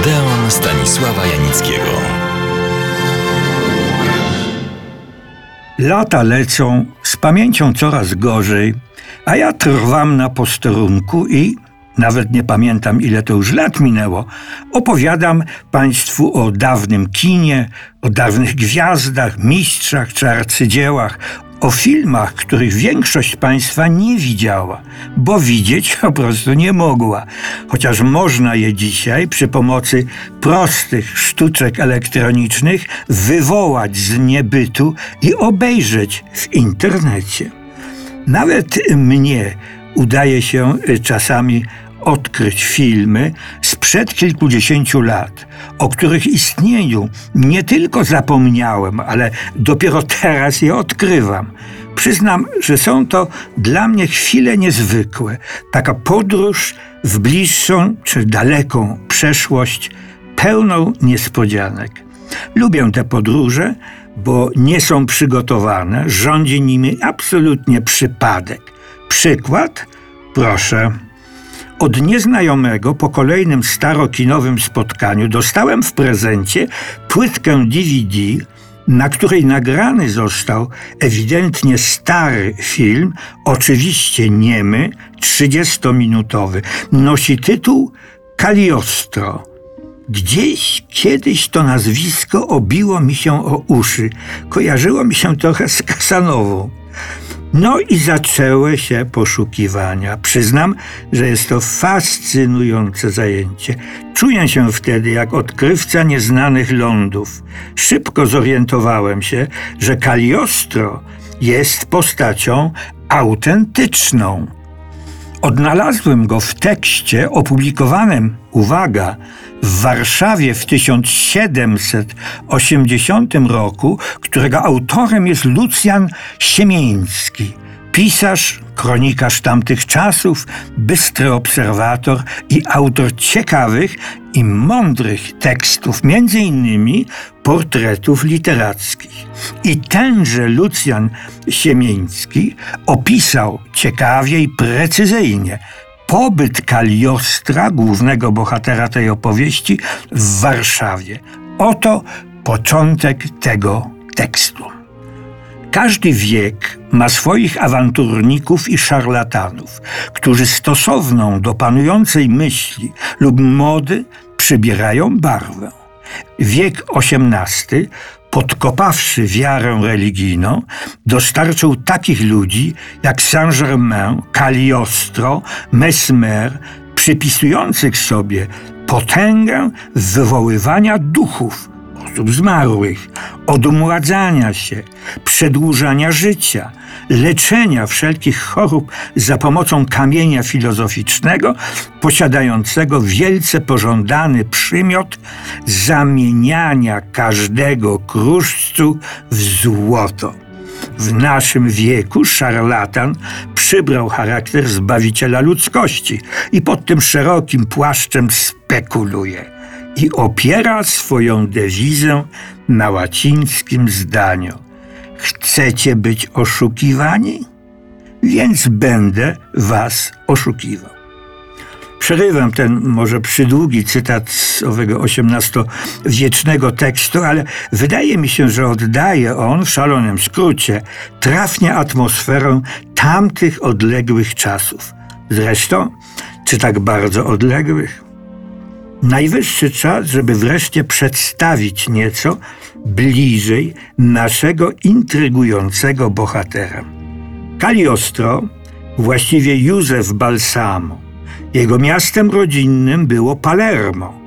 Odeon Stanisława Janickiego. Lata lecą, z pamięcią coraz gorzej, a ja trwam na posterunku i, nawet nie pamiętam ile to już lat minęło, opowiadam Państwu o dawnym kinie, o dawnych gwiazdach, mistrzach czy arcydziełach, o filmach, których większość Państwa nie widziała, bo widzieć po prostu nie mogła. Chociaż można je dzisiaj przy pomocy prostych sztuczek elektronicznych wywołać z niebytu i obejrzeć w internecie. Nawet mnie udaje się czasami odkryć filmy sprzed kilkudziesięciu lat, o których istnieniu nie tylko zapomniałem, ale dopiero teraz je odkrywam. Przyznam, że są to dla mnie chwile niezwykłe, taka podróż w bliższą czy daleką przeszłość, pełną niespodzianek. Lubię te podróże, bo nie są przygotowane, rządzi nimi absolutnie przypadek. Przykład? Proszę. Od nieznajomego po kolejnym starokinowym spotkaniu dostałem w prezencie płytkę DVD, na której nagrany został ewidentnie stary film, oczywiście niemy, 30-minutowy. Nosi tytuł Kaliostro. Gdzieś kiedyś to nazwisko obiło mi się o uszy. Kojarzyło mi się trochę z Kasanową. No i zaczęły się poszukiwania. Przyznam, że jest to fascynujące zajęcie. Czuję się wtedy jak odkrywca nieznanych lądów. Szybko zorientowałem się, że Kaliostro jest postacią autentyczną. Odnalazłem go w tekście opublikowanym, uwaga, w Warszawie w 1780 roku, którego autorem jest Lucjan Siemieński, pisarz, kronikarz tamtych czasów, bystry obserwator i autor ciekawych i mądrych tekstów, między innymi portretów literackich. I tenże Lucjan Siemieński opisał ciekawie i precyzyjnie pobyt Kaliostra, głównego bohatera tej opowieści, w Warszawie. Oto początek tego tekstu. Każdy wiek ma swoich awanturników i szarlatanów, którzy stosowną do panującej myśli lub mody przybierają barwę. Wiek XVIII podkopawszy wiarę religijną, dostarczył takich ludzi jak Saint-Germain, Cagliostro, Mesmer, przypisujących sobie potęgę wywoływania duchów, osób zmarłych, odmładzania się, przedłużania życia, leczenia wszelkich chorób za pomocą kamienia filozoficznego, posiadającego wielce pożądany przymiot zamieniania każdego kruszcu w złoto. W naszym wieku szarlatan przybrał charakter zbawiciela ludzkości i pod tym szerokim płaszczem spekuluje i opiera swoją dewizę na łacińskim zdaniu. Chcecie być oszukiwani? Więc będę was oszukiwał. Przerywam ten może przydługi cytat z owego XVIII-wiecznego tekstu, ale wydaje mi się, że oddaje on w szalonym skrócie trafnie atmosferę tamtych odległych czasów. Zresztą, czy tak bardzo odległych? Najwyższy czas, żeby wreszcie przedstawić nieco bliżej naszego intrygującego bohatera. Cagliostro, właściwie Józef Balsamo, jego miastem rodzinnym było Palermo.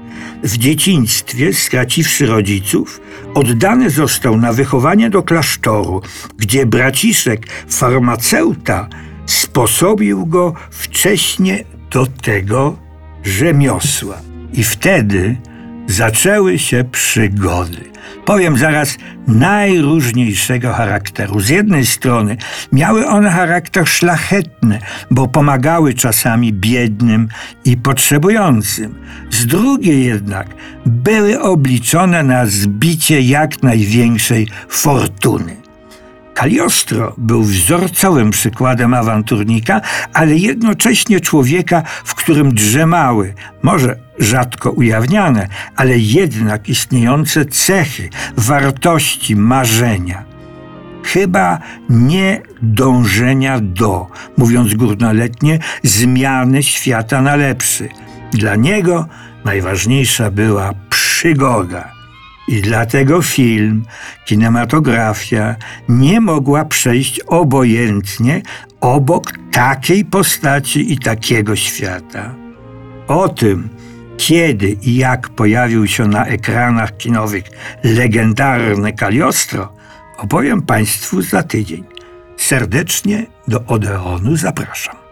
W dzieciństwie, straciwszy rodziców, oddany został na wychowanie do klasztoru, gdzie braciszek farmaceuta sposobił go wcześnie do tego, rzemiosła. I wtedy zaczęły się przygody. Powiem zaraz, najróżniejszego charakteru. Z jednej strony miały one charakter szlachetny, bo pomagały czasami biednym i potrzebującym. Z drugiej jednak były obliczone na zbicie jak największej fortuny. Kaliostro był wzorcowym przykładem awanturnika, ale jednocześnie człowieka, w którym drzemały, może rzadko ujawniane, ale jednak istniejące cechy, wartości, marzenia. Chyba nie dążenia do, mówiąc górnoletnie, zmiany świata na lepszy. Dla niego najważniejsza była przygoda. I dlatego film, kinematografia nie mogła przejść obojętnie obok takiej postaci i takiego świata. O tym, kiedy i jak pojawił się na ekranach kinowych legendarny Kaliostro, opowiem Państwu za tydzień. Serdecznie do Odeonu zapraszam.